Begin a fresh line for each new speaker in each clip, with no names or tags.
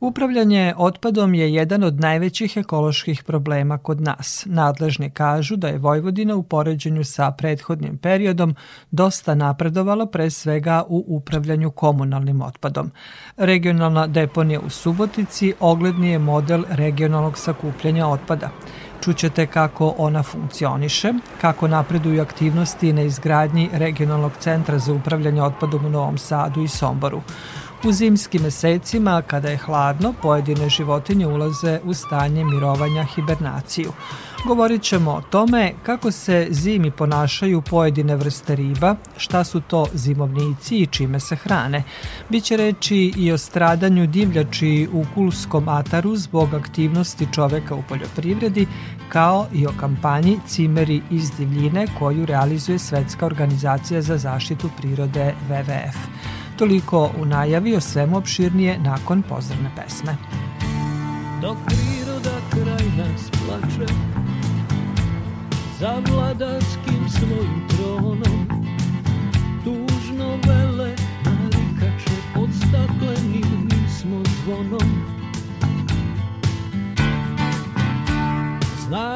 Upravljanje otpadom je jedan od najvećih ekoloških problema kod nas. Nadležni kažu da je Vojvodina u poređenju sa prethodnim periodom dosta napredovala pre svega u upravljanju komunalnim otpadom. Regionalna deponija u Subotici ogledni je model regionalnog sakupljanja otpada. Čućete kako ona funkcioniše, kako napreduju aktivnosti na izgradnji regionalnog centra za upravljanje otpadom u Novom Sadu i Somboru. U zimskim mesecima, kada je hladno, pojedine životinje ulaze u stanje mirovanja hibernaciju. Govorit ćemo o tome kako se zimi ponašaju pojedine vrste riba, šta su to zimovnici i čime se hrane. Biće reći i o stradanju divljači u Kulskom ataru zbog aktivnosti čoveka u poljoprivredi, kao i o kampanji Cimeri iz divljine koju realizuje Svetska organizacija za zaštitu prirode WWF. Toliko u najavi o svemu opširnije nakon pozdravne pesme.
Dok priroda kraj nas plače Za vladarskim svojim tronom Tužno vele narikače Pod staklenim smo zvonom Znaj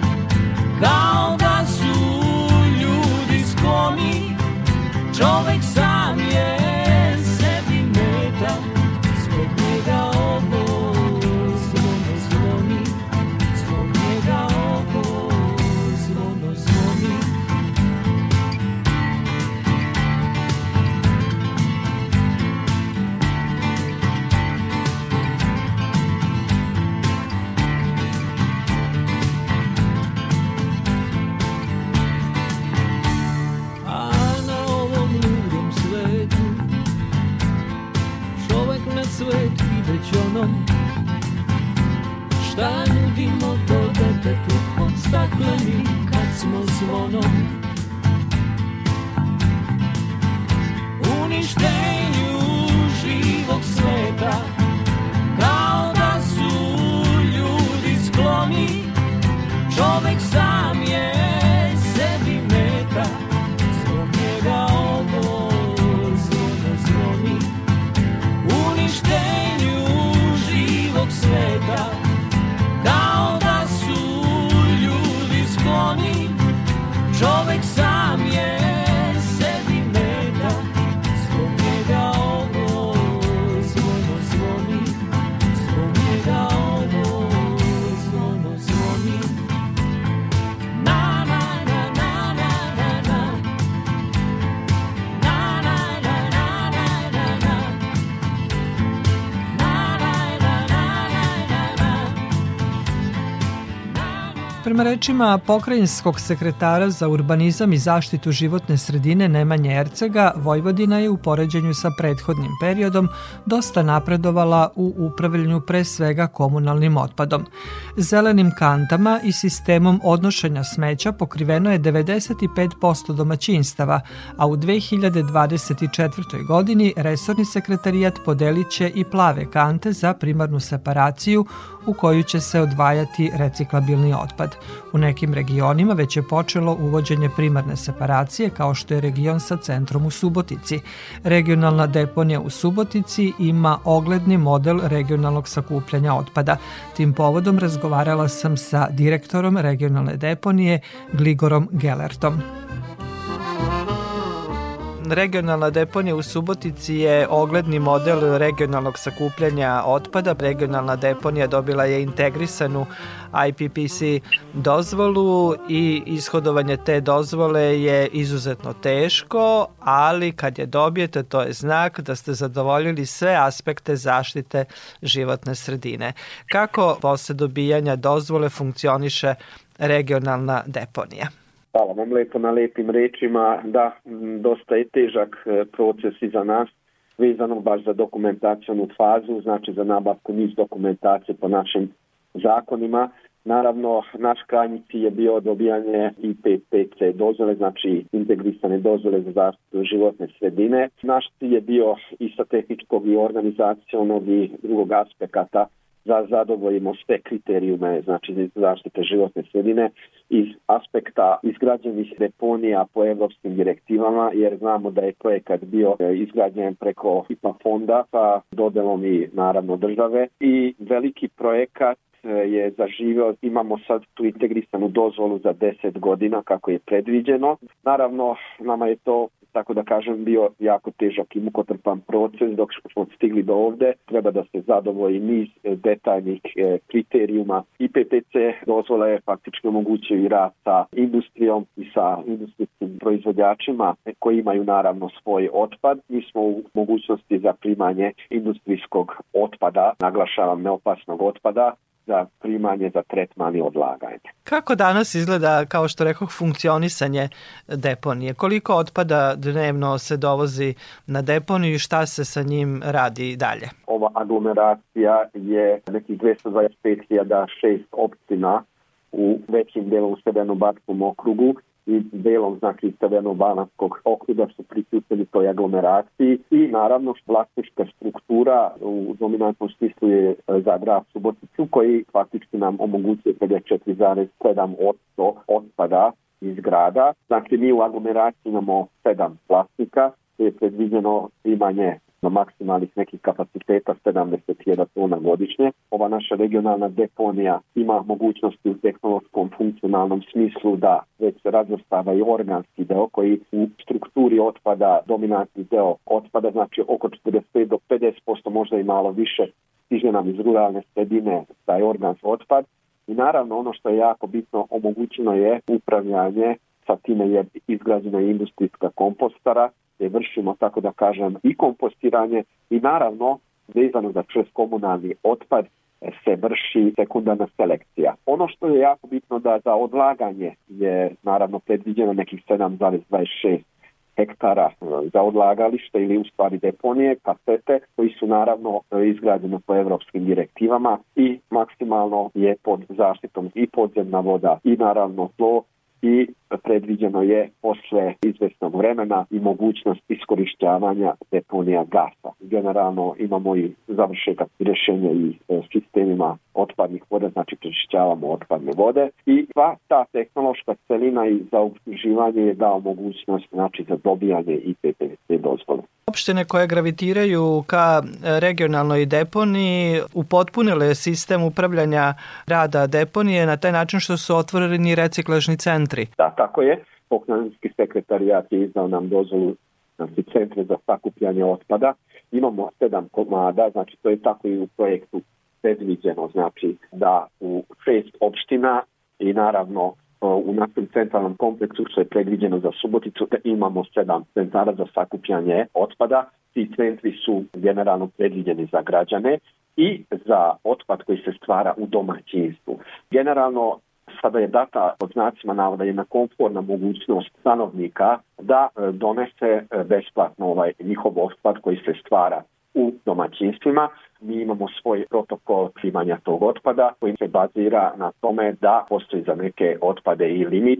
Stakleni kad smo zvonom
Rečima pokrajinskog sekretara za urbanizam i zaštitu životne sredine Nemanje Ercega, Vojvodina je u poređenju sa prethodnim periodom dosta napredovala u upravljanju pre svega komunalnim otpadom. Zelenim kantama i sistemom odnošenja smeća pokriveno je 95% domaćinstava, a u 2024. godini resorni sekretarijat podelit će i plave kante za primarnu separaciju u koju će se odvajati reciklabilni otpad. U nekim regionima već je počelo uvođenje primarne separacije kao što je region sa centrom u Subotici. Regionalna deponija u Subotici ima ogledni model regionalnog sakupljanja otpada. Tim povodom razgovarala sam sa direktorom regionalne deponije Gligorom Gelertom. Regionalna deponija u Subotici je ogledni model regionalnog sakupljanja otpada. Regionalna deponija dobila je integrisanu IPPC dozvolu i ishodovanje te dozvole je izuzetno teško, ali kad je dobijete to je znak da ste zadovoljili sve aspekte zaštite životne sredine. Kako posle dobijanja dozvole funkcioniše regionalna deponija?
Hvala vam lepo na lepim rečima. Da, dosta je težak e, proces i za nas vezano baš za dokumentacijonu fazu, znači za nabavku niz dokumentacije po našim zakonima. Naravno, naš krajnji cilj je bio dobijanje IPPC dozvole, znači integrisane dozvole za zaštitu životne sredine. Naš cilj je bio i sa tehničkog i organizacijonog i drugog aspekata da zadovoljimo sve kriterijume znači zaštite životne sredine iz aspekta izgrađenih deponija po evropskim direktivama jer znamo da je projekat bio e, izgrađen preko IPA fonda sa dodelom i naravno države i veliki projekat e, je zaživio, imamo sad tu integrisanu dozvolu za 10 godina kako je predviđeno. Naravno, nama je to tako da kažem, bio jako težak i mukotrpan proces dok smo stigli do ovde. Treba da se zadovoji niz e, detaljnih e, kriterijuma. IPPC je faktički omogućio i rad sa industrijom i sa industrijskim proizvodjačima koji imaju naravno svoj otpad. Mi smo u mogućnosti za primanje industrijskog otpada, naglašavam neopasnog otpada, za primanje, za tretman i odlaganje.
Kako danas izgleda, kao što rekoh, funkcionisanje deponije? Koliko otpada dnevno se dovozi na deponiju i šta se sa njim radi dalje?
Ova aglomeracija je nekih 225.006 opština u većim delom u Severno-Batskom okrugu i delom znači Severno-Banatskog okruga su priključeni toj aglomeraciji i naravno vlasnička struktura u dominantnom smislu je e, za grad Suboticu koji faktički nam omogućuje 54,7% otpada iz grada. Znači mi u aglomeraciji imamo sedam vlasnika, je predviđeno imanje na maksimalnih nekih kapaciteta 70.000 tona godišnje. Ova naša regionalna deponija ima mogućnosti u tehnološkom funkcionalnom smislu da već razvrstava i organski deo koji u strukturi otpada dominantni deo otpada, znači oko 45 do 50% možda i malo više stiže nam iz ruralne sredine taj organski otpad. I naravno ono što je jako bitno omogućeno je upravljanje sa time je izgrađena industrijska kompostara gde vršimo, tako da kažem, i kompostiranje i naravno vezano za čest komunalni otpad se vrši sekundarna selekcija. Ono što je jako bitno da za odlaganje je naravno predviđeno nekih 7,26 hektara e, za odlagalište ili u stvari deponije, kasete koji su naravno izgrađene po evropskim direktivama i maksimalno je pod zaštitom i podzemna voda i naravno tlo i predviđeno je posle izvesnog vremena i mogućnost iskorišćavanja deponija gasa. Generalno imamo i završetak rješenja i e, sistemima otpadnih voda, znači prečišćavamo otpadne vode i sva ta tehnološka celina i za uživanje je dao mogućnost znači za dobijanje IPPC dozvole.
Opštine koje gravitiraju ka regionalnoj deponiji upotpunile sistem upravljanja rada deponije na taj način što su otvoreni reciklažni centri.
Da, tako je. Pokrajinski sekretarijat je izdao nam dozvolu znači centre za sakupljanje otpada. Imamo sedam komada, znači to je tako i u projektu predviđeno, znači da u šest opština i naravno u našem centralnom kompleksu što je predviđeno za Suboticu da imamo sedam centara za sakupljanje otpada. Ti centri su generalno predviđeni za građane i za otpad koji se stvara u domaćinstvu. Generalno sada je data od znacima navoda jedna komfortna mogućnost stanovnika da e, donese e, besplatno ovaj njihov otpad koji se stvara u domaćinstvima. Mi imamo svoj protokol primanja tog otpada koji se bazira na tome da postoji za neke otpade i limit,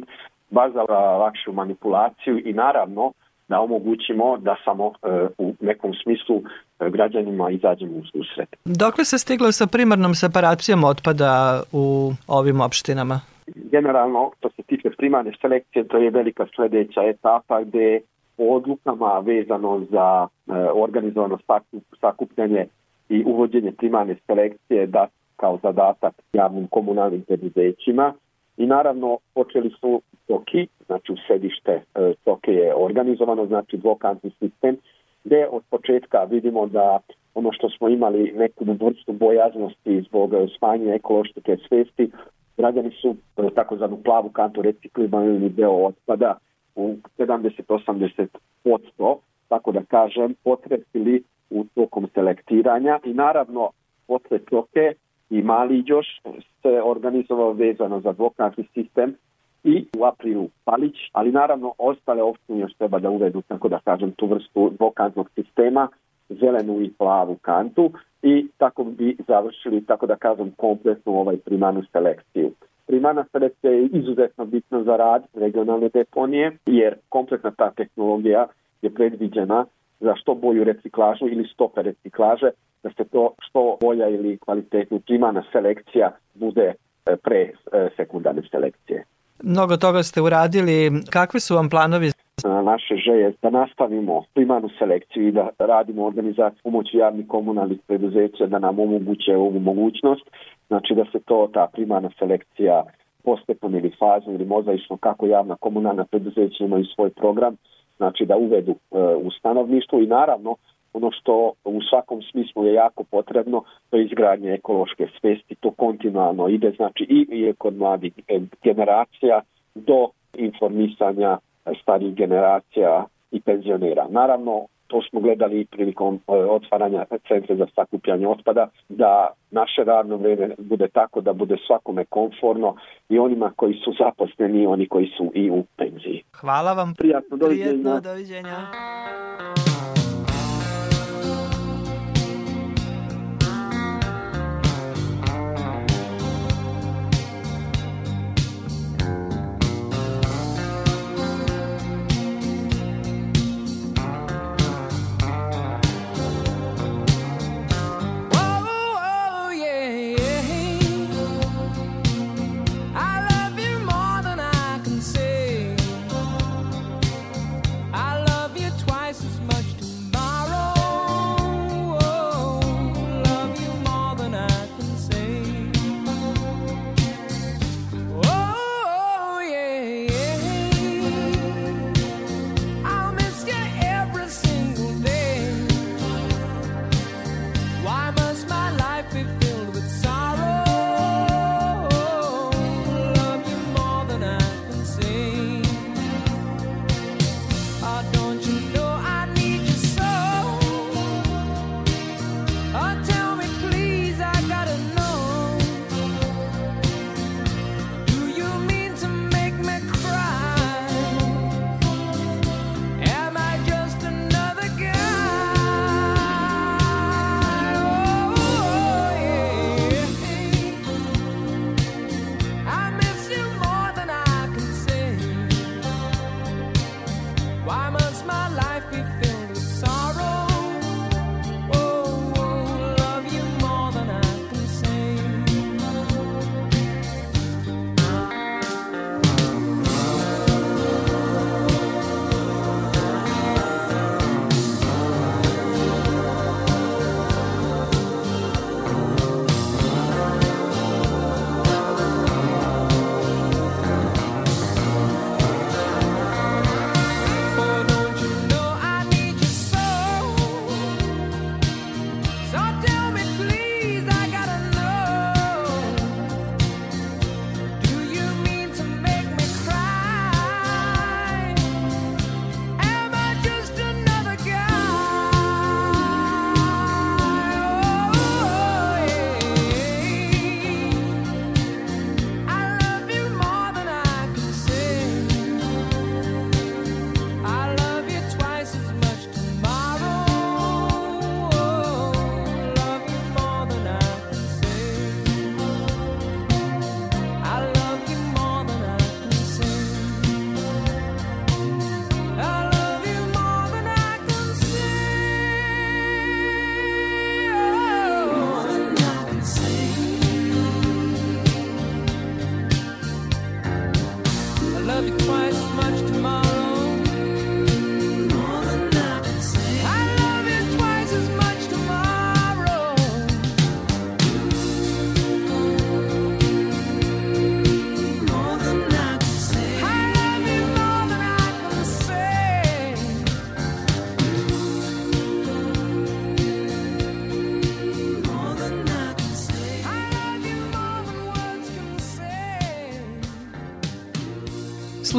baš za lakšu manipulaciju i naravno da omogućimo da samo e, u nekom smislu e, građanima izađemo u susret.
Dokle se stiglo sa primarnom separacijom otpada u ovim opštinama?
Generalno, što se tiče primarne selekcije, to je velika sledeća etapa gde po odlukama vezano za e, organizovano sakupljanje i uvođenje primarne selekcije da kao zadatak javnim komunalnim preduzećima. I naravno počeli su Toki, znači u sedište Toke je organizovano, znači dvokantni sistem, gde od početka vidimo da ono što smo imali neku vrstu bojaznosti zbog smanje ekološke svesti, građani su takozvanu plavu kantu reciklirani deo otpada u 70-80%, tako da kažem, potrebili u tokom selektiranja i naravno posle Toke i Mali još se organizovao vezano za dvokratni sistem i u aprilu Palić, ali naravno ostale opštine još treba da uvedu, tako da kažem, tu vrstu dvokantnog sistema, zelenu i plavu kantu i tako bi završili, tako da kažem, kompletnu ovaj primanu selekciju. Primana selekcija je izuzetno bitna za rad regionalne deponije, jer kompletna ta tehnologija je predviđena za što bolju reciklažu ili stope reciklaže, da se to što bolja ili kvalitetna primana selekcija bude e, pre e, sekundarne selekcije.
Mnogo toga ste uradili. Kakvi su vam planovi?
Naše želje da nastavimo primarnu selekciju i da radimo organizaciju pomoći javnih komunalnih preduzeća da nam omoguće ovu mogućnost. Znači da se to, ta primarna selekcija postepom ili fazom ili mozaično kako javna komunalna preduzeća imaju svoj program, znači da uvedu e, u stanovništvo i naravno ono što u svakom smislu je jako potrebno, to je izgradnje ekološke svesti, to kontinualno ide, znači i, i kod mladih generacija do informisanja starih generacija i penzionera. Naravno, to smo gledali prilikom e, otvaranja centra za sakupljanje otpada, da naše radno vreme bude tako da bude svakome konforno i onima koji su zaposleni i oni koji su i u penziji.
Hvala vam.
Prijatno, doviđenja.
Prijetno, doviđenja.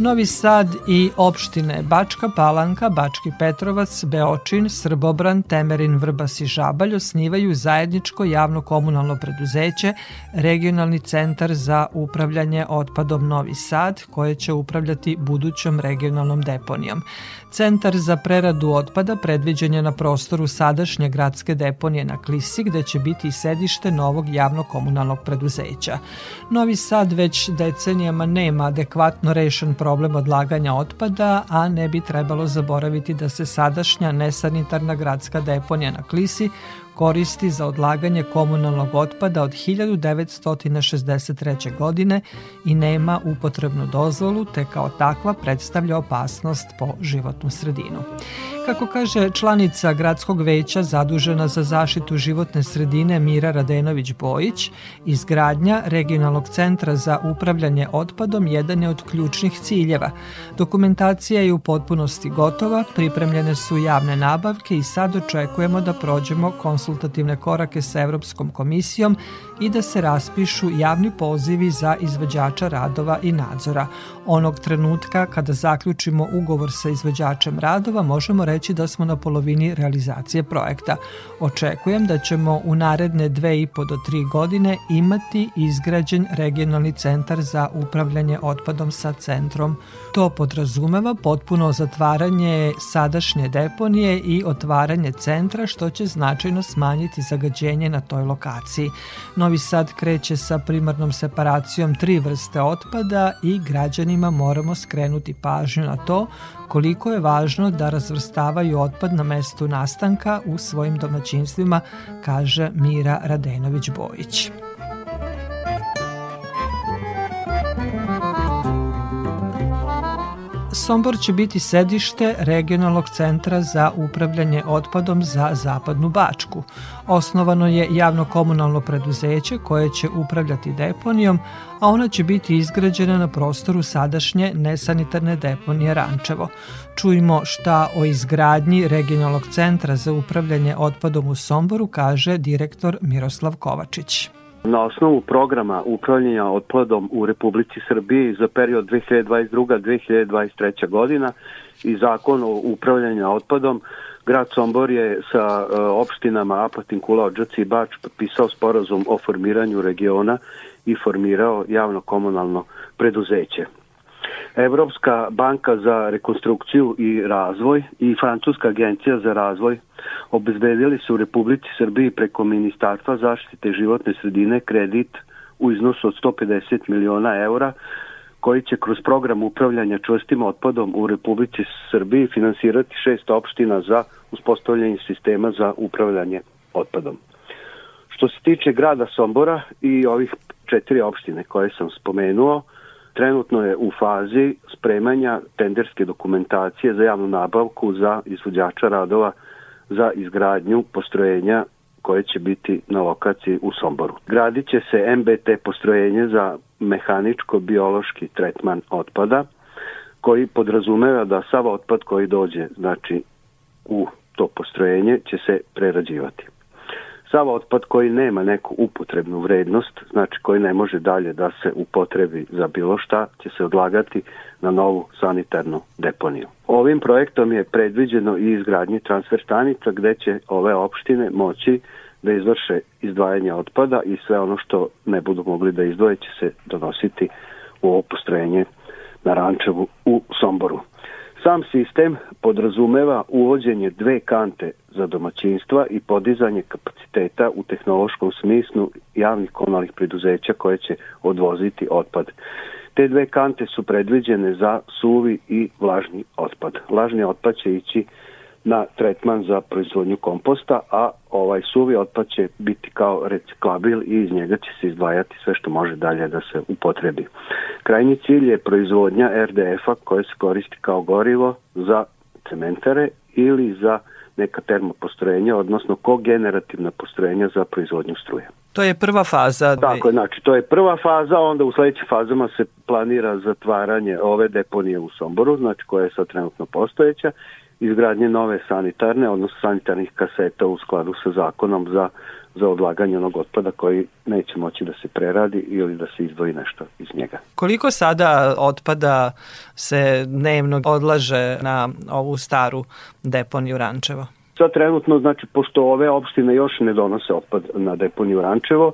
Novi Sad i opštine Bačka Palanka, Bački Petrovac, Beočin, Srbobran, Temerin, Vrbas i Žabalj osnivaju zajedničko javno komunalno preduzeće Regionalni centar za upravljanje otpadom Novi Sad, koje će upravljati budućom regionalnom deponijom. Centar za preradu otpada predviđen je na prostoru sadašnje gradske deponije na Klisi, gde će biti sedište novog javno-komunalnog preduzeća. Novi Sad već decenijama nema adekvatno rešen problem odlaganja otpada, a ne bi trebalo zaboraviti da se sadašnja nesanitarna gradska deponija na Klisi koristi za odlaganje komunalnog otpada od 1963. godine i nema upotrebnu dozvolu, te kao takva predstavlja opasnost po životnu sredinu. Kako kaže članica gradskog veća zadužena za zaštitu životne sredine Mira Radenović-Bojić, izgradnja regionalnog centra za upravljanje otpadom jedan je od ključnih ciljeva. Dokumentacija je u potpunosti gotova, pripremljene su javne nabavke i sad očekujemo da prođemo konsultativne korake sa Evropskom komisijom i da se raspišu javni pozivi za izvođača radova i nadzora. Onog trenutka kada zaključimo ugovor sa izvođačem radova možemo reći da smo na polovini realizacije projekta. Očekujem da ćemo u naredne dve i po do tri godine imati izgrađen regionalni centar za upravljanje otpadom sa centrom. To podrazumeva potpuno zatvaranje sadašnje deponije i otvaranje centra što će značajno smanjiti zagađenje na toj lokaciji. Novi Sad kreće sa primarnom separacijom tri vrste otpada i građanima moramo skrenuti pažnju na to koliko je važno da razvrstavaju otpad na mestu nastanka u svojim domaćinstvima, kaže Mira Radenović-Bojić. Sombor će biti sedište regionalnog centra za upravljanje otpadom za zapadnu Bačku. Osnovano je javno-komunalno preduzeće koje će upravljati deponijom, a ona će biti izgrađena na prostoru sadašnje nesanitarne deponije Rančevo. Čujmo šta o izgradnji regionalnog centra za upravljanje otpadom u Somboru kaže direktor Miroslav Kovačić.
Na osnovu programa upravljanja otpadom u Republici Srbiji za period 2022-2023. godina i zakon o upravljanju otpadom, grad Sombor je sa e, opštinama Apatin, Kula, Odžac i Bač potpisao sporazum o formiranju regiona i formirao javno-komunalno preduzeće. Evropska banka za rekonstrukciju i razvoj i Francuska agencija za razvoj obezbedili su u Republici Srbiji preko Ministarstva zaštite životne sredine kredit u iznosu od 150 miliona eura koji će kroz program upravljanja čvrstim otpadom u Republici Srbiji finansirati šest opština za uspostavljanje sistema za upravljanje otpadom. Što se tiče grada Sombora i ovih četiri opštine koje sam spomenuo, trenutno je u fazi spremanja tenderske dokumentacije za javnu nabavku za izvođača radova za izgradnju postrojenja koje će biti na lokaciji u Somboru. Gradit će se MBT postrojenje za mehaničko-biološki tretman otpada, koji podrazumeva da sav otpad koji dođe znači, u to postrojenje će se prerađivati. Sav otpad koji nema neku upotrebnu vrednost, znači koji ne može dalje da se upotrebi za bilo šta, će se odlagati na novu sanitarnu deponiju. Ovim projektom je predviđeno i izgradnje transfer stanica gde će ove opštine moći da izvrše izdvajanje otpada i sve ono što ne budu mogli da izdvoje će se donositi u ovo postrojenje na Rančevu u Somboru. Sam sistem podrazumeva uvođenje dve kante za domaćinstva i podizanje kapaciteta u tehnološkom smislu javnih komunalnih preduzeća koje će odvoziti otpad. Te dve kante su predviđene za suvi i vlažni otpad. Vlažni otpad će ići na tretman za proizvodnju komposta, a ovaj suvi otpad će biti kao reciklabil i iz njega će se izdvajati sve što može dalje da se upotrebi. Krajnji cilj je proizvodnja RDF-a koje se koristi kao gorivo za cementare ili za neka termopostrojenja, odnosno kogenerativna postrojenja za proizvodnju struje.
To je prva faza.
Tako je, znači to je prva faza, onda u sledećim fazama se planira zatvaranje ove deponije u Somboru, znači koja je sad trenutno postojeća izgradnje nove sanitarne, odnosno sanitarnih kaseta u skladu sa zakonom za za odlaganje onog otpada koji neće moći da se preradi ili da se izdvoji nešto iz njega.
Koliko sada otpada se dnevno odlaže na ovu staru deponiju Rančevo?
Sad trenutno, znači, pošto ove opštine još ne donose otpad na deponiju Rančevo,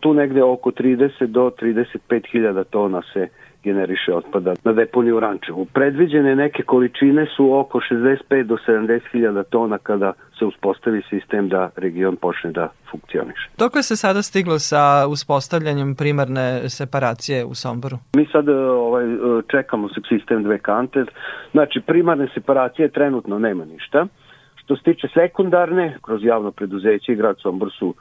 tu negde oko 30 do 35 hiljada tona se generiše otpada na deponiju Rančevu. Predviđene neke količine su oko 65 do 70 hiljada tona kada se uspostavi sistem da region počne da funkcioniše.
Dokle se sada stiglo sa uspostavljanjem primarne separacije u Somboru?
Mi sad ovaj, čekamo sistem dve kante. Znači, primarne separacije trenutno nema ništa. Što se tiče sekundarne, kroz javno preduzeće i grad Sombor su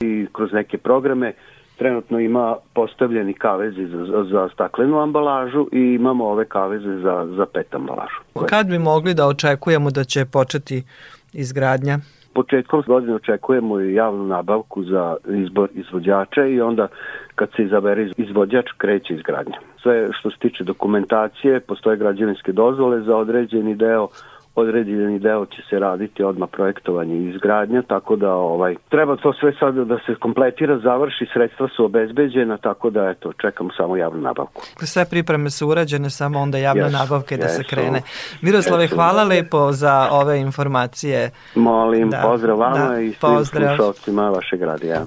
i kroz neke programe trenutno ima postavljeni kavezi za, za staklenu ambalažu i imamo ove kaveze za, za pet ambalažu.
Kad bi mogli da očekujemo da će početi izgradnja?
Početkom godine očekujemo i javnu nabavku za izbor izvođača i onda kad se izabere izvođač kreće izgradnja. Sve što se tiče dokumentacije, postoje građevinske dozvole za određeni deo određeni deo će se raditi odma projektovanje i izgradnja, tako da ovaj treba to sve sad da se kompletira, završi, sredstva su obezbeđena, tako da eto, čekamo samo javnu nabavku.
Sve pripreme su urađene, samo onda javne yes, nabavke yes, da se krene. Miroslave, yes, hvala lepo za ove informacije.
Molim, da, pozdrav vama da, i svim slušalcima vašeg radija.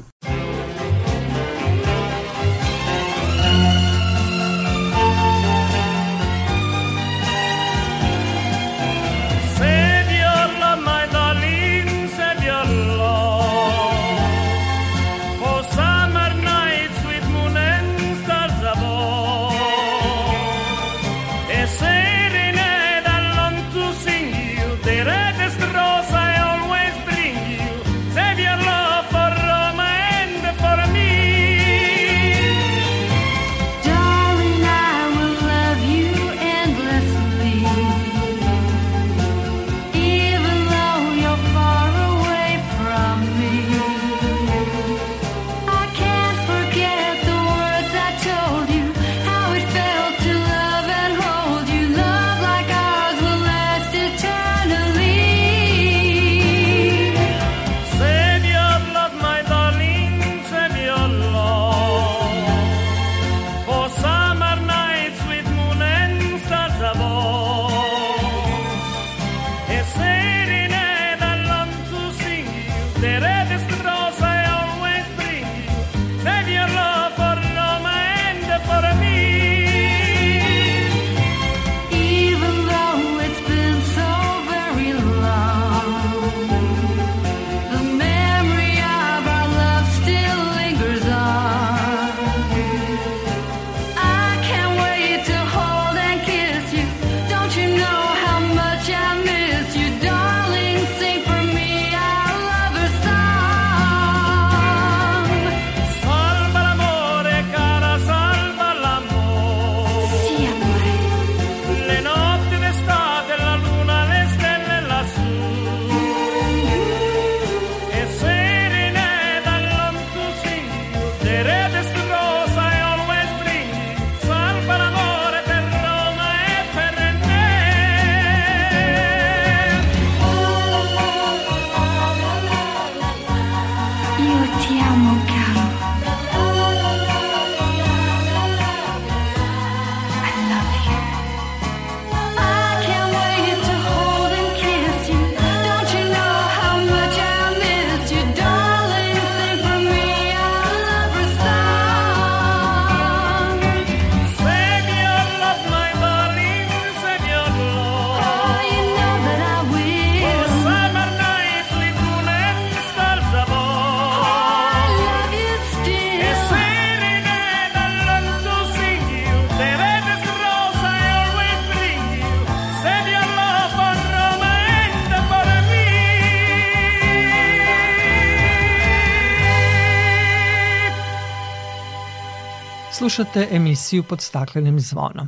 Slušate emisiju pod staklenim zvonom.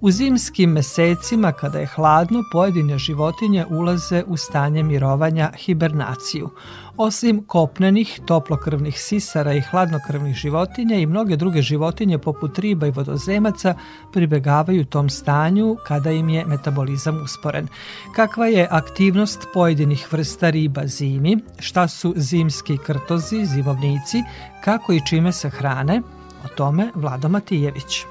U zimskim mesecima, kada je hladno, pojedine životinje ulaze u stanje mirovanja hibernaciju. Osim kopnenih, toplokrvnih sisara i hladnokrvnih životinja i mnoge druge životinje poput riba i vodozemaca pribegavaju tom stanju kada im je metabolizam usporen. Kakva je aktivnost pojedinih vrsta riba zimi, šta su zimski krtozi, zimovnici, kako i čime se hrane, o tome Vlado Matijević.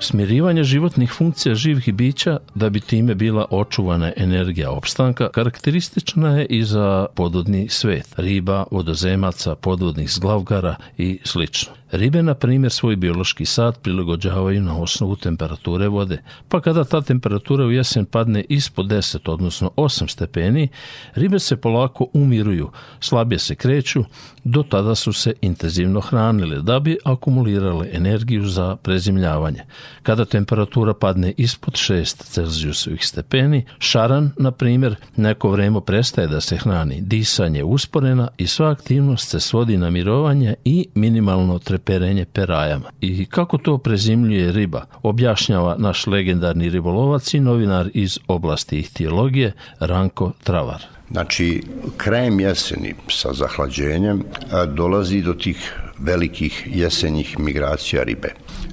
Smirivanje životnih funkcija živih bića da bi time bila očuvana energija opstanka karakteristična je i za podvodni svet, riba, vodozemaca, podvodnih zglavgara i slično. Ribe, na primjer, svoj biološki sad prilagođavaju na osnovu temperature vode, pa kada ta temperatura u jesen padne ispod 10, odnosno 8 stepeni, ribe se polako umiruju, slabije se kreću, do tada su se intenzivno hranile da bi akumulirale energiju za prezimljavanje. Kada temperatura padne ispod 6 Celzijusovih stepeni, šaran, na primjer, neko vreme prestaje da se hrani, disanje usporena i sva aktivnost se svodi na mirovanje i minimalno treperenje perajama. I kako to prezimljuje riba, objašnjava naš legendarni ribolovac i novinar iz oblasti ihtiologije Ranko Travar.
Znači, krajem jeseni sa zahlađenjem dolazi do tih velikih jesenjih migracija ribe.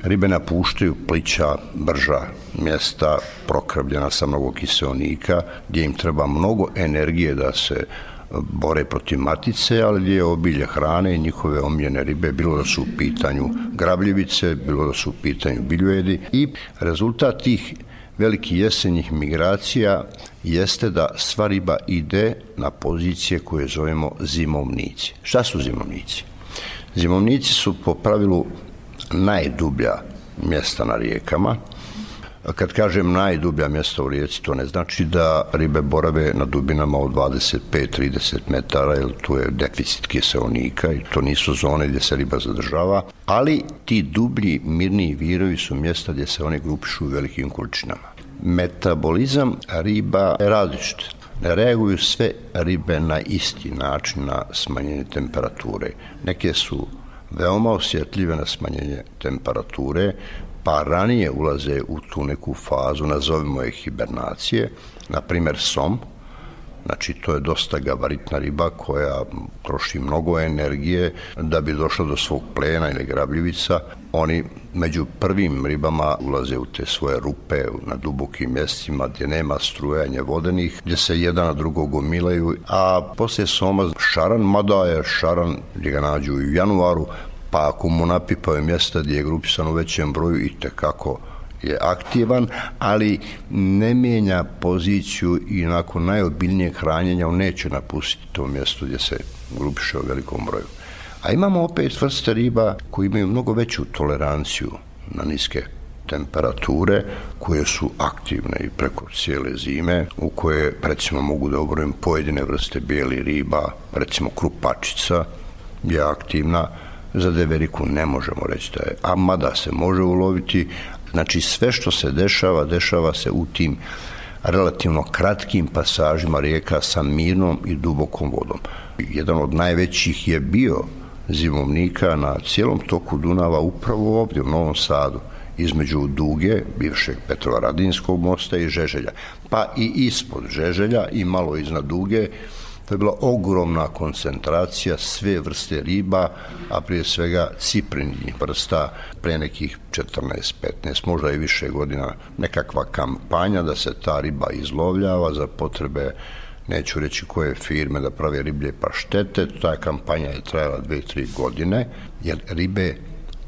Ribe napuštaju plića, brža, mjesta prokrvljena sa mnogo kiseonika, gdje im treba mnogo energije da se bore protiv matice, ali gdje je obilje hrane i njihove omljene ribe, bilo da su u pitanju grabljivice, bilo da su u pitanju biljujedi i rezultat tih veliki jesenjih migracija jeste da sva riba ide na pozicije koje zovemo zimovnici. Šta su zimovnici? Zimovnici su po pravilu najdublja mjesta na rijekama, Kad kažem najdublja mjesta u rijeci, to ne znači da ribe borave na dubinama od 25-30 metara, jer tu je deficit kiseonika i to nisu zone gdje se riba zadržava, ali ti dublji, mirniji virovi su mjesta gdje se one grupišu u velikim količinama. Metabolizam riba je različit. Ne reaguju sve ribe na isti način na smanjenje temperature. Neke su veoma osjetljive na smanjenje temperature, pa ranije ulaze u tu neku fazu, nazovimo je hibernacije, na primer som, Znači, to je dosta gabaritna riba koja troši mnogo energije da bi došla do svog plena ili grabljivica. Oni među prvim ribama ulaze u te svoje rupe na dubokim mjestima gdje nema strujanje vodenih, gdje se jedan na drugog gomilaju, a poslije soma šaran, mada je šaran gdje ga nađu i u januaru, pa ako mu napipaju mjesta gdje je grupisan u većem broju i tekako je aktivan, ali ne mijenja poziciju i nakon najobiljnijeg hranjenja on neće napustiti to mjesto gdje se grupiše u velikom broju. A imamo opet vrste riba koji imaju mnogo veću toleranciju na niske temperature koje su aktivne i preko cijele zime u koje recimo mogu da obrojim pojedine vrste bijeli riba, recimo krupačica je aktivna, za deveriku ne možemo reći da je, a mada se može uloviti, znači sve što se dešava, dešava se u tim relativno kratkim pasažima rijeka sa mirnom i dubokom vodom. Jedan od najvećih je bio zimovnika na cijelom toku Dunava upravo ovdje u Novom Sadu između Duge, bivšeg Petrovaradinskog mosta i Žeželja. Pa i ispod Žeželja i malo iznad Duge To je bila ogromna koncentracija sve vrste riba, a prije svega ciprinjih vrsta pre nekih 14, 15, možda i više godina. Nekakva kampanja da se ta riba izlovljava za potrebe neću reći koje firme da prave riblje paštete, ta kampanja je trajala 2-3 godine, jer ribe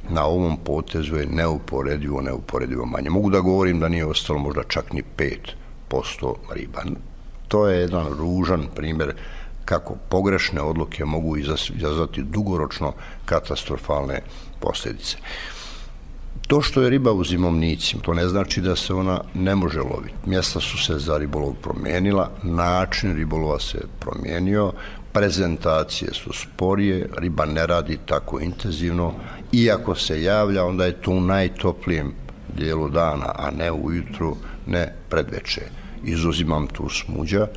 na ovom potezu je neuporedivo, neuporedivo manje. Mogu da govorim da nije ostalo možda čak ni 5% riba to je jedan ružan primjer kako pogrešne odluke mogu izazvati dugoročno katastrofalne posljedice. To što je riba u zimovnicima, to ne znači da se ona ne može loviti. Mjesta su se za ribolov promijenila, način ribolova se promijenio, prezentacije su sporije, riba ne radi tako intenzivno, iako se javlja, onda je to u najtoplijem dijelu dana, a ne ujutru, ne predveče izuzimam tu smuđa,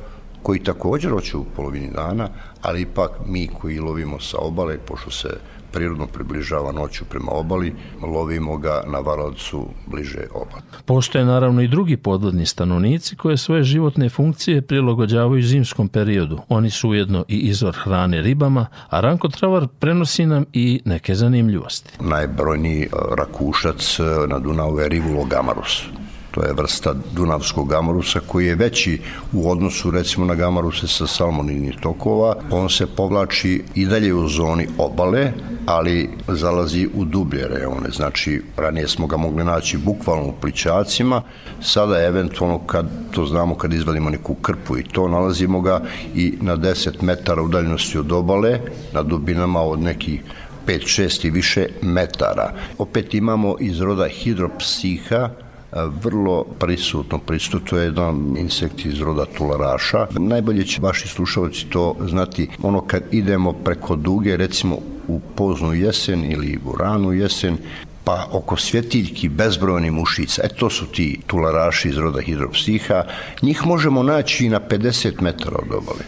koji također hoće u polovini dana, ali ipak mi koji lovimo sa obale, pošto se prirodno približava noću prema obali, lovimo ga na varavcu bliže obali.
Postoje naravno i drugi podvodni stanovnici koje svoje životne funkcije prilagođavaju zimskom periodu. Oni su ujedno i izvor hrane ribama, a Ranko Travar prenosi nam i neke zanimljivosti.
Najbrojniji rakušac na Dunavu je Rivulo gamarus to je vrsta dunavskog gamorusa koji je veći u odnosu recimo na gamaruse sa salmoninih tokova. On se povlači i dalje u zoni obale, ali zalazi u dublje reone. Znači, ranije smo ga mogli naći bukvalno u pličacima, sada eventualno kad to znamo kad izvadimo neku krpu i to nalazimo ga i na 10 metara udaljenosti od obale, na dubinama od nekih 5, 6 i više metara. Opet imamo iz roda hidropsiha, vrlo prisutno prisutno, to je jedan insekt iz roda tularaša. Najbolje će vaši slušalci to znati ono kad idemo preko duge, recimo u poznu jesen ili u ranu jesen, pa oko svjetiljki bezbrojni mušica. E to su ti tularaši iz roda hidropsiha. Njih možemo naći na 50 metara od obale.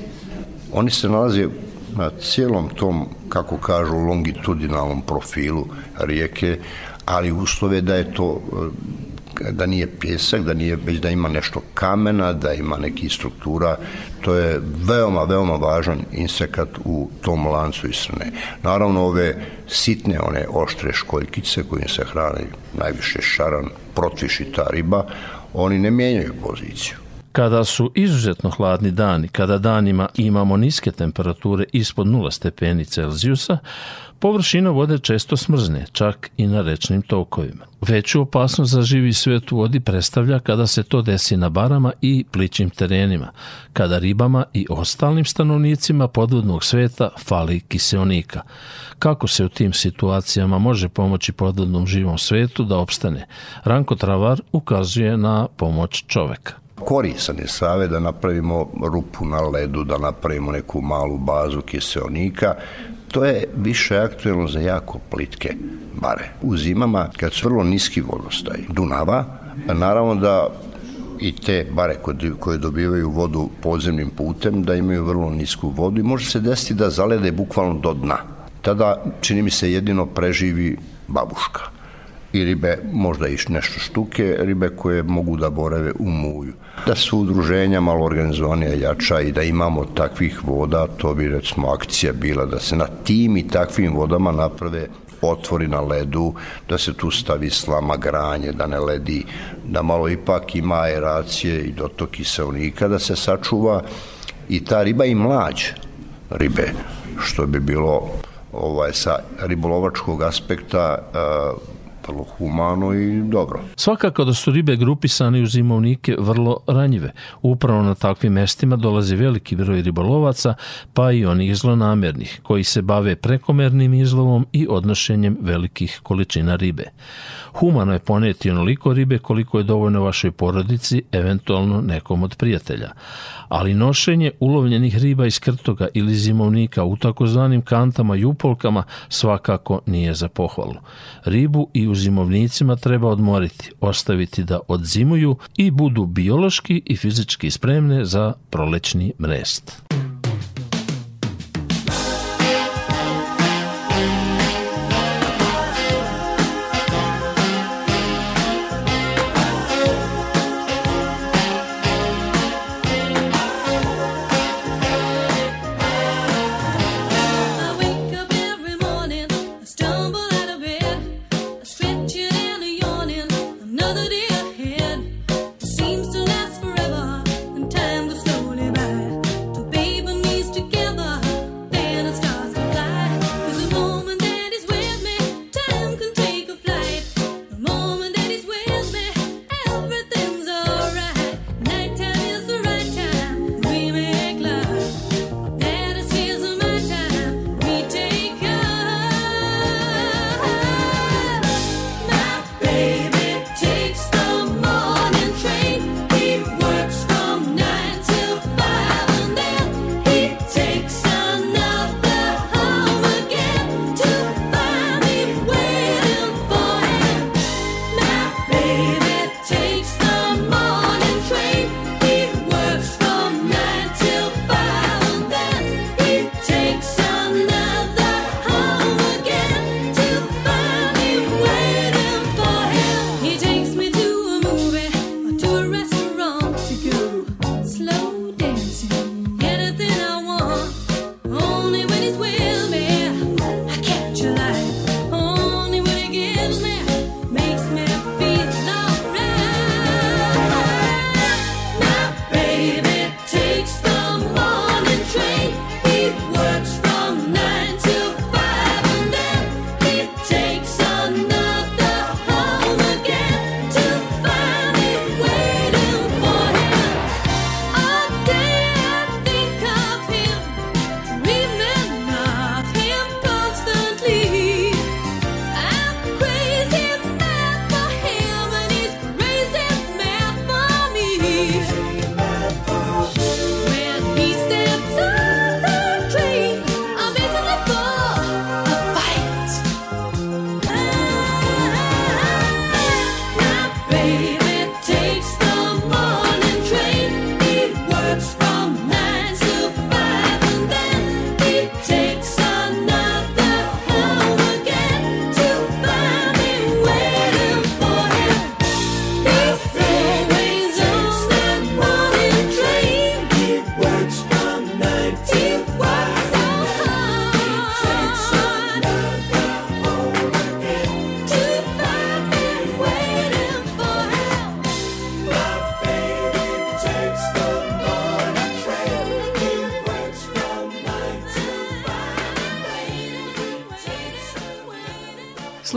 Oni se nalaze na cijelom tom, kako kažu, longitudinalnom profilu rijeke, ali uslove da je to da nije pjesak, da nije već da ima nešto kamena, da ima neki struktura, to je veoma, veoma važan insekat u tom lancu ishrane. Naravno, ove sitne, one oštre školjkice kojim se hrane najviše šaran, protviši ta riba, oni ne mijenjaju poziciju.
Kada su izuzetno hladni dani, kada danima imamo niske temperature ispod 0 stepeni Celzijusa, Površina vode često smrzne, čak i na rečnim tokovima. Veću opasnost za živi svet u vodi predstavlja kada se to desi na barama i plićim terenima, kada ribama i ostalim stanovnicima podvodnog sveta fali kiseonika. Kako se u tim situacijama može pomoći podvodnom živom svetu da opstane? Ranko Travar ukazuje na pomoć čoveka
korisan je save da napravimo rupu na ledu, da napravimo neku malu bazu kiseonika, To je više aktuelno za jako plitke bare. U zimama, kad su vrlo niski vodostaj Dunava, naravno da i te bare koje dobivaju vodu podzemnim putem, da imaju vrlo nisku vodu i može se desiti da zalede bukvalno do dna. Tada, čini mi se, jedino preživi babuška i ribe, možda i nešto štuke, ribe koje mogu da boreve u muju. Da su udruženja malo organizovanija jača i da imamo takvih voda, to bi recimo akcija bila da se na tim i takvim vodama naprave otvori na ledu, da se tu stavi slama granje, da ne ledi, da malo ipak ima aeracije i dotok kiselnika, da se sačuva i ta riba i mlađ ribe, što bi bilo ovaj, sa ribolovačkog aspekta uh, vrlo humano i dobro.
Svakako da su ribe grupisane u zimovnike vrlo ranjive. Upravo na takvim mestima dolazi veliki broj ribolovaca, pa i onih zlonamernih, koji se bave prekomernim izlovom i odnošenjem velikih količina ribe. Humano je poneti onoliko ribe koliko je dovoljno vašoj porodici, eventualno nekom od prijatelja ali nošenje ulovljenih riba iz krtoga ili zimovnika u takozvanim kantama i upolkama svakako nije za pohvalu. Ribu i u zimovnicima treba odmoriti, ostaviti da odzimuju i budu biološki i fizički spremne za prolećni mrest.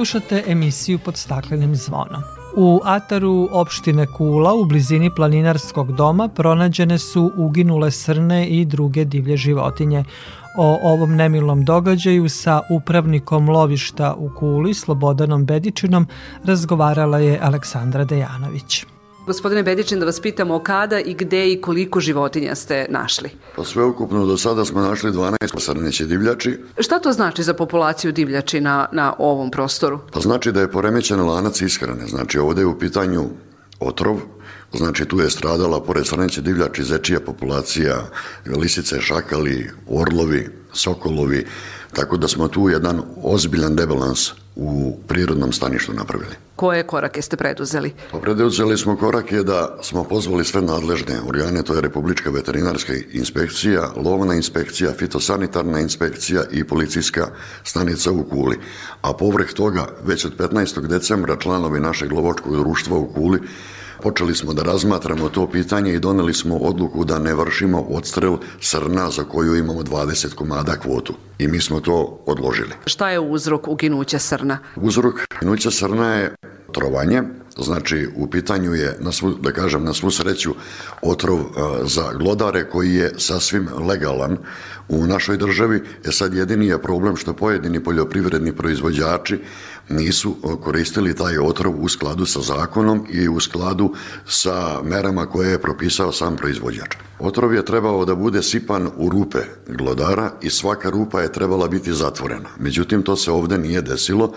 Slušate emisiju pod staklenim zvonom. U ataru opštine Kula u blizini planinarskog doma pronađene su uginule srne i druge divlje životinje. O ovom nemilom događaju sa upravnikom lovišta u Kuli, Slobodanom Bedičinom, razgovarala je Aleksandra Dejanović.
Gospodine Bedičin, da vas pitamo kada i gde i koliko životinja ste našli?
Pa sveukupno do sada smo našli 12 srneće divljači.
Šta to znači za populaciju divljači na, na ovom prostoru?
Pa znači da je poremećen lanac ishrane. Znači ovde je u pitanju otrov, Znači tu je stradala pored srneće divljači zečija populacija, lisice, šakali, orlovi, sokolovi, tako da smo tu jedan ozbiljan debalans u prirodnom staništu napravili.
Koje korake ste preduzeli?
Pa preduzeli smo korake da smo pozvali sve nadležne organe, to je Republička veterinarska inspekcija, lovna inspekcija, fitosanitarna inspekcija i policijska stanica u Kuli. A povrh toga, već od 15. decembra članovi našeg lovačkog društva u Kuli počeli smo da razmatramo to pitanje i doneli smo odluku da ne vršimo odstrel srna za koju imamo 20 komada kvotu. I mi smo to odložili.
Šta je uzrok uginuća srna?
Uzrok uginuća srna je trovanje, znači u pitanju je, na svu, da kažem, na svu sreću otrov za glodare koji je sasvim legalan u našoj državi. E sad jedini je problem što pojedini poljoprivredni proizvođači nisu koristili taj otrov u skladu sa zakonom i u skladu sa merama koje je propisao sam proizvođač. Otrov je trebao da bude sipan u rupe glodara i svaka rupa je trebala biti zatvorena. Međutim, to se ovde nije desilo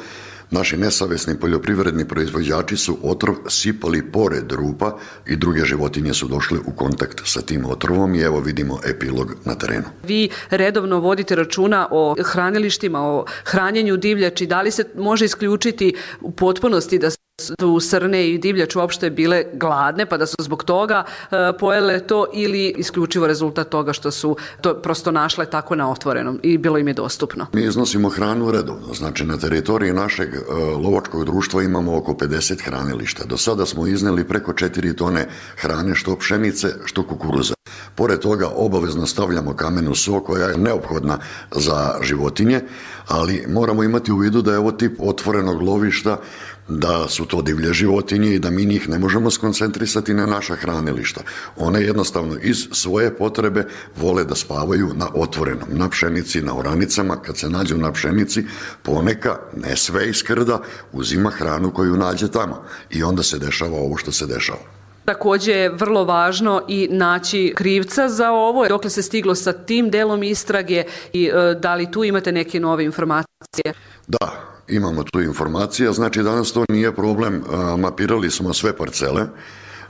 Naši nesavesni poljoprivredni proizvođači su otrov sipali pored rupa i druge životinje su došle u kontakt sa tim otrovom i evo vidimo epilog na terenu.
Vi redovno vodite računa o hranilištima, o hranjenju divljači. Da li se može isključiti u potpunosti da su srne i divljač uopšte bile gladne pa da su zbog toga e, pojele to ili isključivo rezultat toga što su to prosto našle tako na otvorenom i bilo im je dostupno.
Mi iznosimo hranu redovno, znači na teritoriji našeg e, lovačkog društva imamo oko 50 hranilišta. Do sada smo izneli preko 4 tone hrane što pšenice, što kukuruza. Pored toga obavezno stavljamo kamenu so koja je neophodna za životinje, ali moramo imati u vidu da je ovo tip otvorenog lovišta da su to divlje životinje i da mi njih ne možemo skoncentrisati na naša hranilišta. One jednostavno iz svoje potrebe vole da spavaju na otvorenom, na pšenici, na oranicama. Kad se nađu na pšenici, poneka, ne sve iz krda, uzima hranu koju nađe tamo. I onda se dešava ovo što se dešava.
Takođe je vrlo važno i naći krivca za ovo. Dokle se stiglo sa tim delom istrage i e, da li tu imate neke nove informacije?
Da, imamo tu informacija, znači danas to nije problem, mapirali smo sve parcele,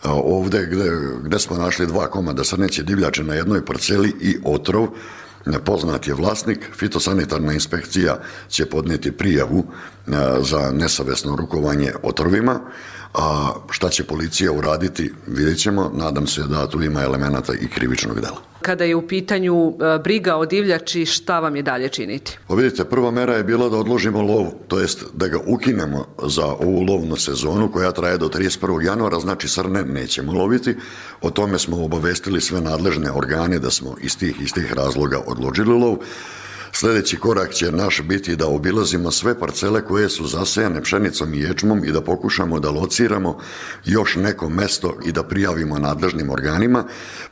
ovde gde, gde smo našli dva komada srneće divljače na jednoj parceli i otrov, Poznat je vlasnik, fitosanitarna inspekcija će podneti prijavu za nesavesno rukovanje otrovima, a šta će policija uraditi, vidjet ćemo, nadam se da tu ima elemenata i krivičnog dela.
Kada je u pitanju e, briga o divljači, šta vam je dalje činiti?
Pa vidite, prva mera je bila da odložimo lovu, to jest da ga ukinemo za ovu lovnu sezonu koja traje do 31. januara, znači srne nećemo loviti. O tome smo obavestili sve nadležne organe da smo iz tih, iz tih razloga odložili lov. Sledeći korak će naš biti da obilazimo sve parcele koje su zasejane pšenicom i ječmom i da pokušamo da lociramo još neko mesto i da prijavimo nadležnim organima.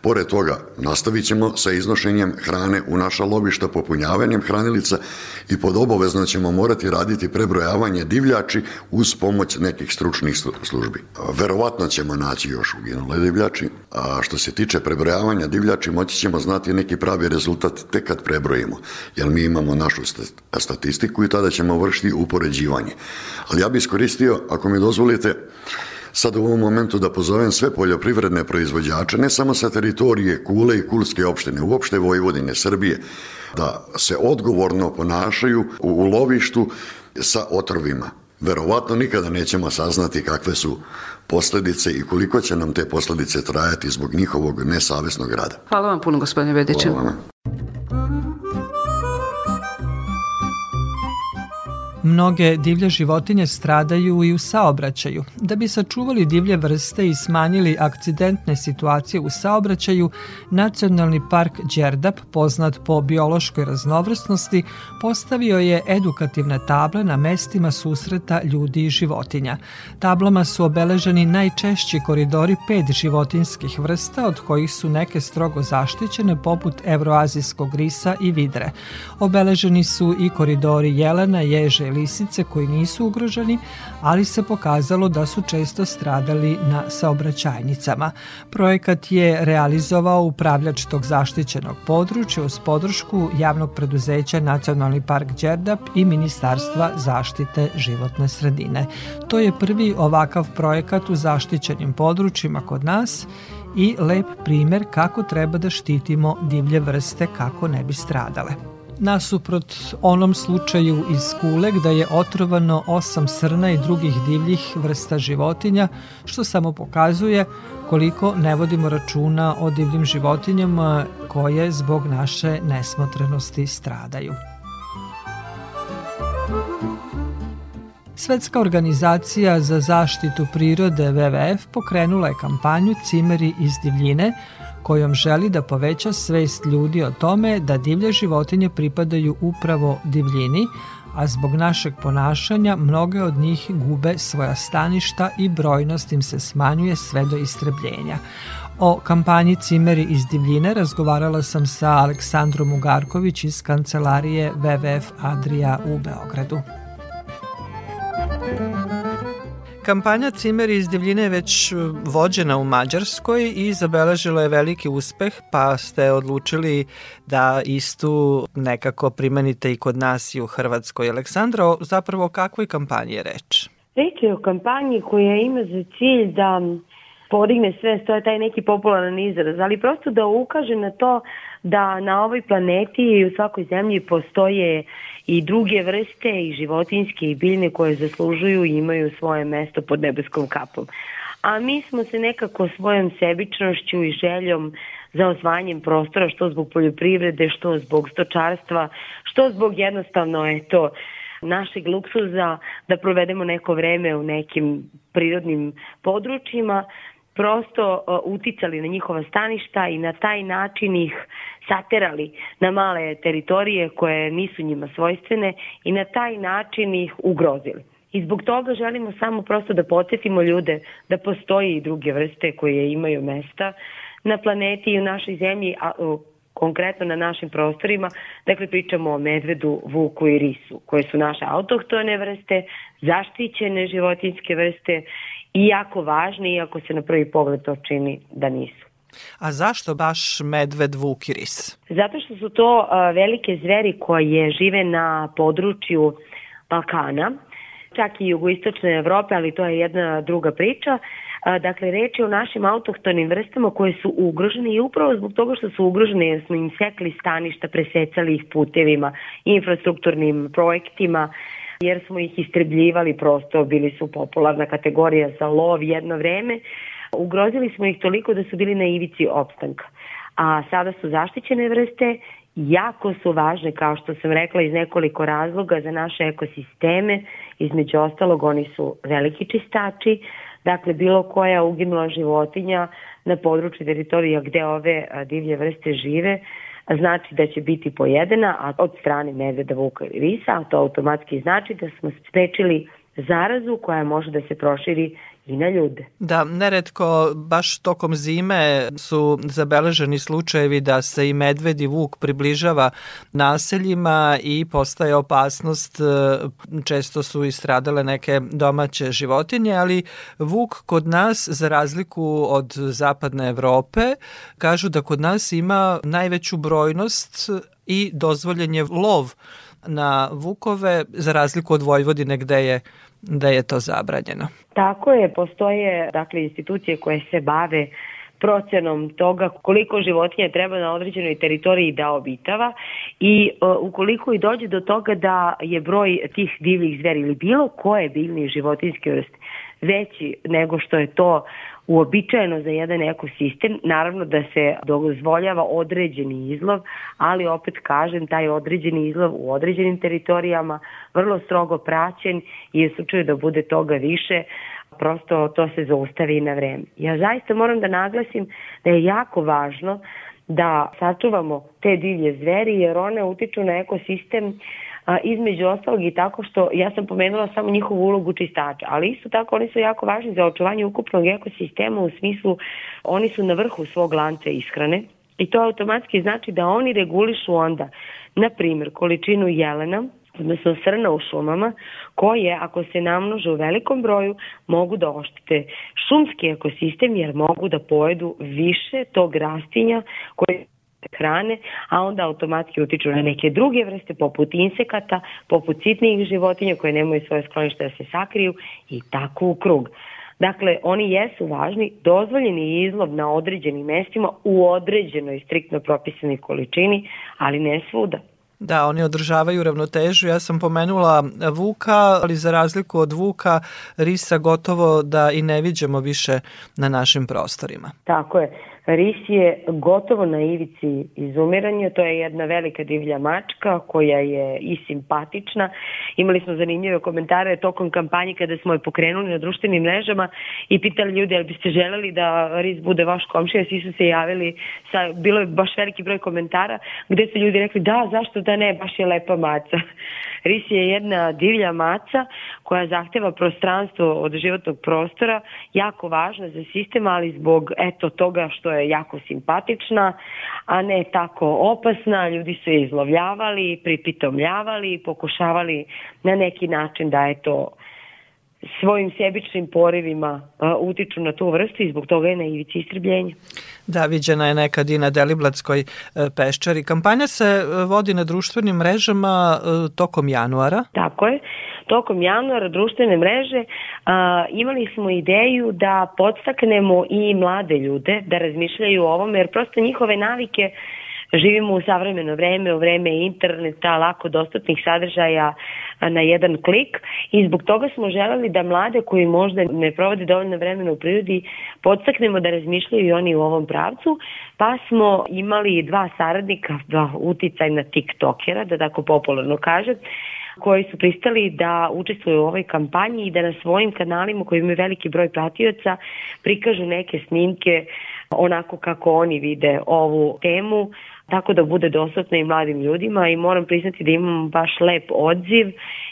Pored toga, nastavit ćemo sa iznošenjem hrane u naša lobišta, popunjavanjem hranilica i pod obavezno ćemo morati raditi prebrojavanje divljači uz pomoć nekih stručnih službi. Verovatno ćemo naći još uginule divljači, a što se tiče prebrojavanja divljači moći ćemo znati neki pravi rezultat tek kad prebrojimo, jer jer mi imamo našu statistiku i tada ćemo vršiti upoređivanje. Ali ja bih iskoristio, ako mi dozvolite, sad u ovom momentu da pozovem sve poljoprivredne proizvođače, ne samo sa teritorije Kule i Kulske opštine, uopšte Vojvodine, Srbije, da se odgovorno ponašaju u lovištu sa otrovima. Verovatno nikada nećemo saznati kakve su posledice i koliko će nam te posledice trajati zbog njihovog nesavesnog rada.
Hvala vam puno, gospodine Vediće. Hvala vam.
Mnoge divlje životinje stradaju i u saobraćaju. Da bi sačuvali divlje vrste i smanjili akcidentne situacije u saobraćaju, Nacionalni park Đerdap, poznat po biološkoj raznovrsnosti, postavio je edukativne table na mestima susreta ljudi i životinja. Tablama su obeleženi najčešći koridori pet životinskih vrsta, od kojih su neke strogo zaštićene poput evroazijskog risa i vidre. Obeleženi su i koridori jelena, ježe lisice koji nisu ugroženi, ali se pokazalo da su često stradali na saobraćajnicama. Projekat je realizovao upravljač tog zaštićenog područja uz podršku javnog preduzeća Nacionalni park Đerdap i Ministarstva zaštite životne sredine. To je prvi ovakav projekat u zaštićenim područjima kod nas i lep primer kako treba da štitimo divlje vrste kako ne bi stradale. Nasuprot onom slučaju iz Kule gde je otrovano osam srna i drugih divljih vrsta životinja, što samo pokazuje koliko ne vodimo računa o divljim životinjama koje zbog naše nesmotrenosti stradaju. Svetska organizacija za zaštitu prirode WWF pokrenula je kampanju Cimeri iz divljine, kojom želi da poveća svest ljudi o tome da divlje životinje pripadaju upravo divljini, a zbog našeg ponašanja mnoge od njih gube svoja staništa i brojnost im se smanjuje sve do istrebljenja. O kampanji Cimeri iz divljine razgovarala sam sa Aleksandrom Ugarković iz kancelarije WWF Adria u Beogradu. Kampanja Cimer iz divljine je već uh, vođena u Mađarskoj i zabeležila je veliki uspeh, pa ste odlučili da istu nekako primenite i kod nas i u Hrvatskoj. Aleksandra, zapravo o kakvoj kampanji je reč?
Reč je o kampanji koja ima za cilj da podigne sve, to je taj neki popularan izraz, ali prosto da ukaže na to da na ovoj planeti i u svakoj zemlji postoje i druge vrste i životinske i biljne koje zaslužuju i imaju svoje mesto pod nebeskom kapom. A mi smo se nekako svojom sebičnošću i željom za osvajanjem prostora, što zbog poljoprivrede, što zbog stočarstva, što zbog jednostavno eto, našeg luksuza da provedemo neko vreme u nekim prirodnim područjima, prosto uticali na njihova staništa i na taj način ih saterali na male teritorije koje nisu njima svojstvene i na taj način ih ugrozili. I zbog toga želimo samo prosto da podsjetimo ljude da postoji i druge vrste koje imaju mesta na planeti i u našoj zemlji, a konkretno na našim prostorima, dakle pričamo o medvedu, vuku i risu, koje su naše autohtone vrste, zaštićene životinske vrste jako važne, iako se na prvi pogled to čini da nisu.
A zašto baš medved, vuk i ris?
Zato što su to velike zveri koje žive na području Balkana, čak i jugoistočne Evrope, ali to je jedna druga priča. Dakle, reč je o našim autohtonim vrstama koje su ugrožene i upravo zbog toga što su ugrožene jer smo im sekli staništa, presecali ih putevima, infrastrukturnim projektima, jer smo ih istrebljivali prosto, bili su popularna kategorija za lov jedno vreme, Ugrozili smo ih toliko da su bili na ivici opstanka. A sada su zaštićene vrste, jako su važne, kao što sam rekla, iz nekoliko razloga za naše ekosisteme. Između ostalog, oni su veliki čistači, dakle bilo koja uginula životinja na području teritorija gde ove divlje vrste žive, znači da će biti pojedena a od strane medveda, vuka ili risa, a to automatski znači da smo sprečili zarazu koja može da se proširi i na ljude.
Da, neretko baš tokom zime su zabeleženi slučajevi da se i medved i vuk približava naseljima i postaje opasnost, e, često su i stradale neke domaće životinje, ali vuk kod nas, za razliku od zapadne Evrope, kažu da kod nas ima najveću brojnost i dozvoljen je lov na vukove, za razliku od Vojvodine gde je da je to zabranjeno.
Tako je, postoje dakle institucije koje se bave procenom toga koliko životinja treba na određenoj teritoriji da obitava i uh, ukoliko i dođe do toga da je broj tih divljih zveri ili bilo koje biljne životinske vrste veći nego što je to uobičajeno za jedan ekosistem, naravno da se dozvoljava određeni izlov, ali opet kažem, taj određeni izlov u određenim teritorijama vrlo strogo praćen i u slučaju da bude toga više, prosto to se zaustavi na vreme. Ja zaista moram da naglasim da je jako važno da sačuvamo te divlje zveri jer one utiču na ekosistem a, između ostalog i tako što ja sam pomenula samo njihovu ulogu čistača, ali isto tako oni su jako važni za očuvanje ukupnog ekosistema u smislu oni su na vrhu svog lanca ishrane i to automatski znači da oni regulišu onda, na primjer, količinu jelena, odnosno srna u šumama, koje, ako se namnože u velikom broju, mogu da oštite šumski ekosistem jer mogu da pojedu više tog rastinja koje hrane, a onda automatski utiču na neke druge vrste poput insekata, poput sitnijih životinja koje nemaju svoje sklonište da se sakriju i tako u krug. Dakle, oni jesu važni, dozvoljeni izlov na određenim mestima u određenoj striktno propisanoj količini, ali ne svuda.
Da, oni održavaju ravnotežu. Ja sam pomenula vuka, ali za razliku od vuka, risa gotovo da i ne viđemo više na našim prostorima.
Tako je. Ris je gotovo na ivici izumiranja, to je jedna velika divlja mačka koja je i simpatična. Imali smo zanimljive komentare tokom kampanje kada smo je pokrenuli na društvenim mrežama i pitali ljudi ali biste želeli da Ris bude vaš komšija, svi su se javili, sa, bilo je baš veliki broj komentara gde su ljudi rekli da, zašto da ne, baš je lepa maca. Ris je jedna divlja maca koja zahteva prostranstvo od životnog prostora, jako važna za sistem, ali zbog eto toga što je jako simpatična, a ne tako opasna, ljudi su je izlovljavali, pripitomljavali, pokušavali na neki način da eto svojim sebičnim porivima uh, utiču na tu vrstu i zbog toga je na ivici istrebljenja.
Da, viđena je nekad i na Deliblatskoj peščari. Kampanja se vodi na društvenim mrežama tokom januara.
Tako je. Tokom januara društvene mreže a, imali smo ideju da podstaknemo i mlade ljude da razmišljaju o ovome, jer prosto njihove navike živimo u savremeno vreme, u vreme interneta, lako dostupnih sadržaja na jedan klik. I zbog toga smo želeli da mlade koji možda ne provode dovoljno vremena u prirodi podstaknemo da razmišljaju i oni u ovom pravcu, pa smo imali dva saradnika, dva uticajna tiktokera, da tako popularno kažem, koji su pristali da učestvuju u ovoj kampanji i da na svojim kanalima koji imaju veliki broj pratioca prikažu neke snimke onako kako oni vide ovu temu tako da bude dostupna i mladim ljudima i moram priznati da imam baš lep odziv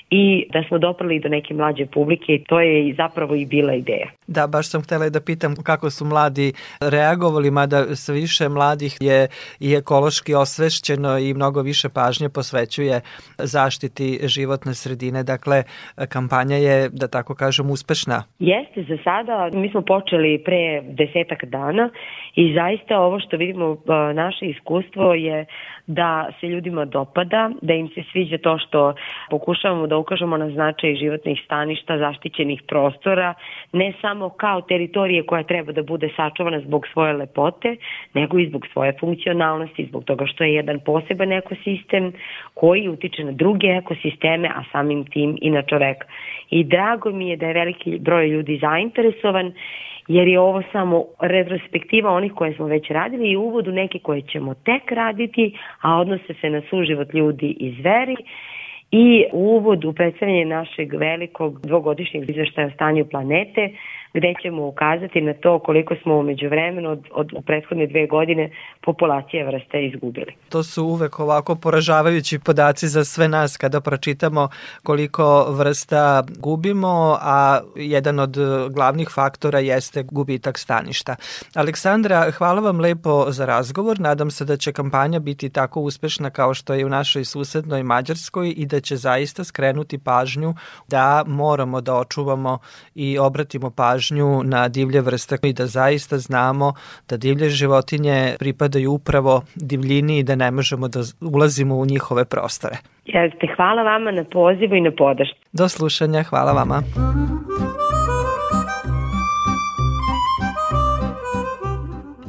i da smo doprali do neke mlađe publike i to je zapravo i bila ideja.
Da, baš sam htela da pitam kako su mladi reagovali, mada sve više mladih je i ekološki osvešćeno i mnogo više pažnje posvećuje zaštiti životne sredine. Dakle, kampanja je, da tako kažem, uspešna.
Jeste, za sada mi smo počeli pre desetak dana i zaista ovo što vidimo, naše iskustvo je da se ljudima dopada, da im se sviđa to što pokušavamo da ukažemo na značaj životnih staništa, zaštićenih prostora, ne samo kao teritorije koja treba da bude sačuvana zbog svoje lepote, nego i zbog svoje funkcionalnosti, zbog toga što je jedan poseban ekosistem koji utiče na druge ekosisteme, a samim tim i na čoveka. I drago mi je da je veliki broj ljudi zainteresovan jer je ovo samo retrospektiva onih koje smo već radili i uvod u neke koje ćemo tek raditi, a odnose se na suživot ljudi i zveri i uvod u predstavljanje našeg velikog dvogodišnjeg izveštaja o stanju planete gde ćemo ukazati na to koliko smo umeđu vremenu od, od prethodne dve godine populacije vrste izgubili.
To su uvek ovako poražavajući podaci za sve nas kada pročitamo koliko vrsta gubimo, a jedan od glavnih faktora jeste gubitak staništa. Aleksandra, hvala vam lepo za razgovor. Nadam se da će kampanja biti tako uspešna kao što je u našoj susednoj Mađarskoj i da će zaista skrenuti pažnju da moramo da očuvamo i obratimo pažnju pažnju na divlje vrste i da zaista znamo da divlje životinje pripadaju upravo divljini i da ne možemo da ulazimo u njihove prostore.
Jeste, hvala vama na pozivu i na podršci.
Do slušanja, hvala vama.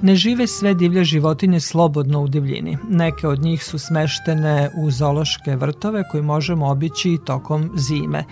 Ne žive sve divlje životinje slobodno u divljini. Neke od njih su smeštene u zološke vrtove koji možemo obići i tokom zime.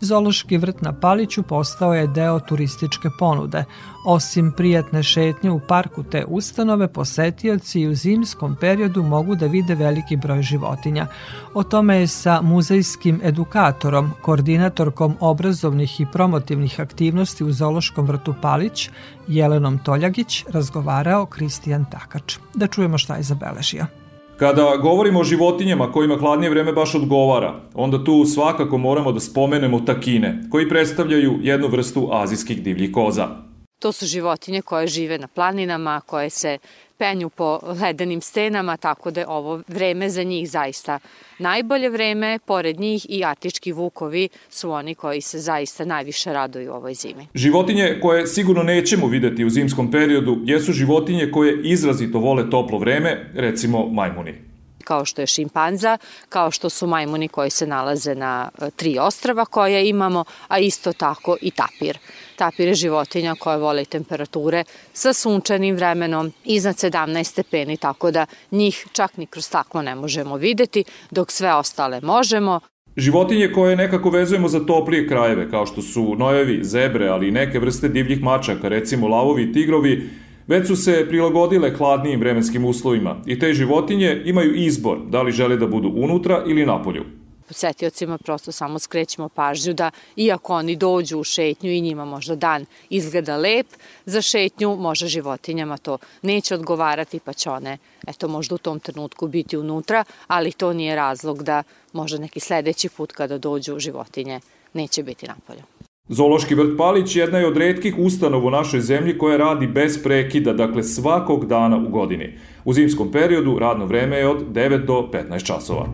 Zološki vrt na Paliću postao je deo turističke ponude. Osim prijatne šetnje u parku te ustanove, posetioci u zimskom periodu mogu da vide veliki broj životinja. O tome je sa muzejskim edukatorom, koordinatorkom obrazovnih i promotivnih aktivnosti u Zološkom vrtu Palić, Jelenom Toljagić, razgovarao Kristijan Takač. Da čujemo šta je zabeležio.
Kada govorimo o životinjama kojima hladnije vreme baš odgovara, onda tu svakako moramo da spomenemo takine, koji predstavljaju jednu vrstu azijskih divljih koza.
To su životinje koje žive na planinama, koje se penju po ledenim stenama, tako da je ovo vreme za njih zaista najbolje vreme. Pored njih i atički vukovi su oni koji se zaista najviše raduju ovoj zimi.
Životinje koje sigurno nećemo videti u zimskom periodu jesu životinje koje izrazito vole toplo vreme, recimo majmuni
kao što je šimpanza, kao što su majmuni koji se nalaze na tri ostrava koje imamo, a isto tako i tapir. Tapir je životinja koja vole temperature sa sunčanim vremenom iznad 17 stepeni, tako da njih čak ni kroz staklo ne možemo videti, dok sve ostale možemo.
Životinje koje nekako vezujemo za toplije krajeve, kao što su nojevi, zebre, ali i neke vrste divljih mačaka, recimo lavovi i tigrovi, već su se prilagodile hladnijim vremenskim uslovima i te životinje imaju izbor da li žele da budu unutra ili napolju.
Posetiocima prosto samo skrećemo pažnju da iako oni dođu u šetnju i njima možda dan izgleda lep, za šetnju može životinjama to neće odgovarati pa će one eto možda u tom trenutku biti unutra, ali to nije razlog da možda neki sledeći put kada dođu životinje neće biti napolju.
Zološki vrt Palić jedna je od redkih ustanova u našoj zemlji koja radi bez prekida, dakle svakog dana u godini. U zimskom periodu radno vreme je od 9 do 15 časova.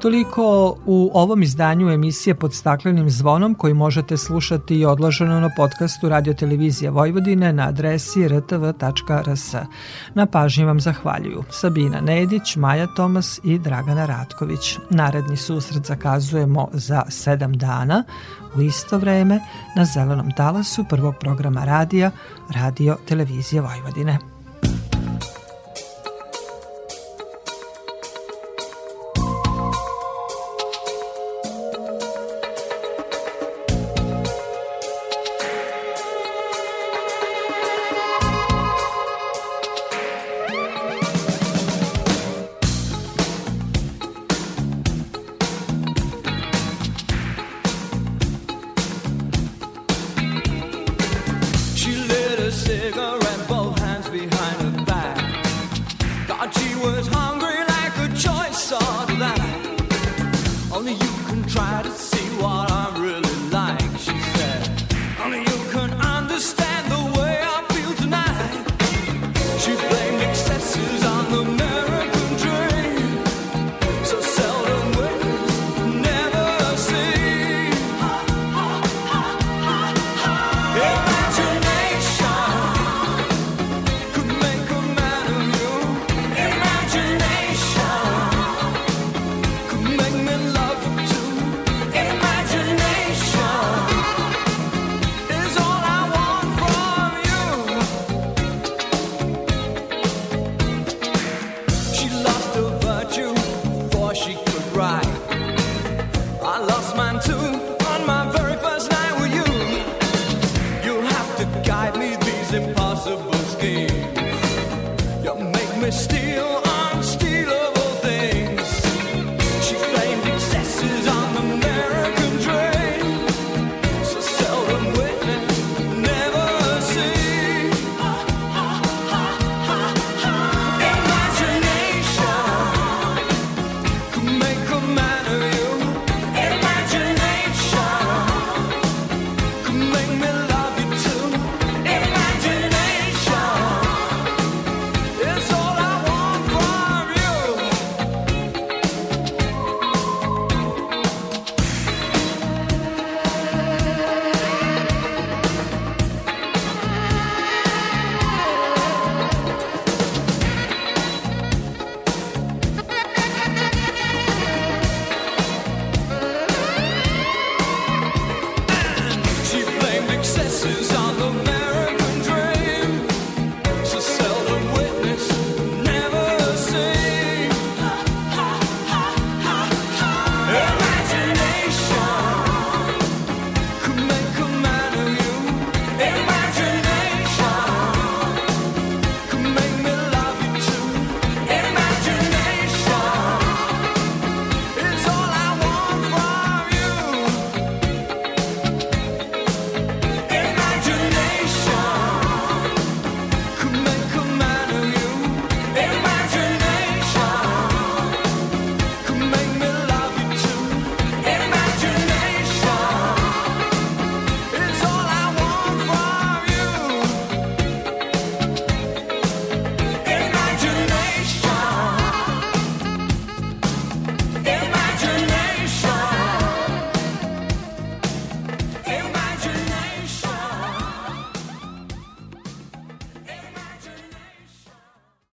Toliko u ovom izdanju emisije pod staklenim zvonom koji možete slušati i odloženo na podcastu Radio Televizija Vojvodine na adresi rtv.rs. Na pažnji vam zahvaljuju Sabina Nedić, Maja Tomas i Dragana Ratković. Naredni susret zakazujemo za sedam dana u isto vreme na zelenom talasu prvog programa radija Radio Televizija Vojvodine.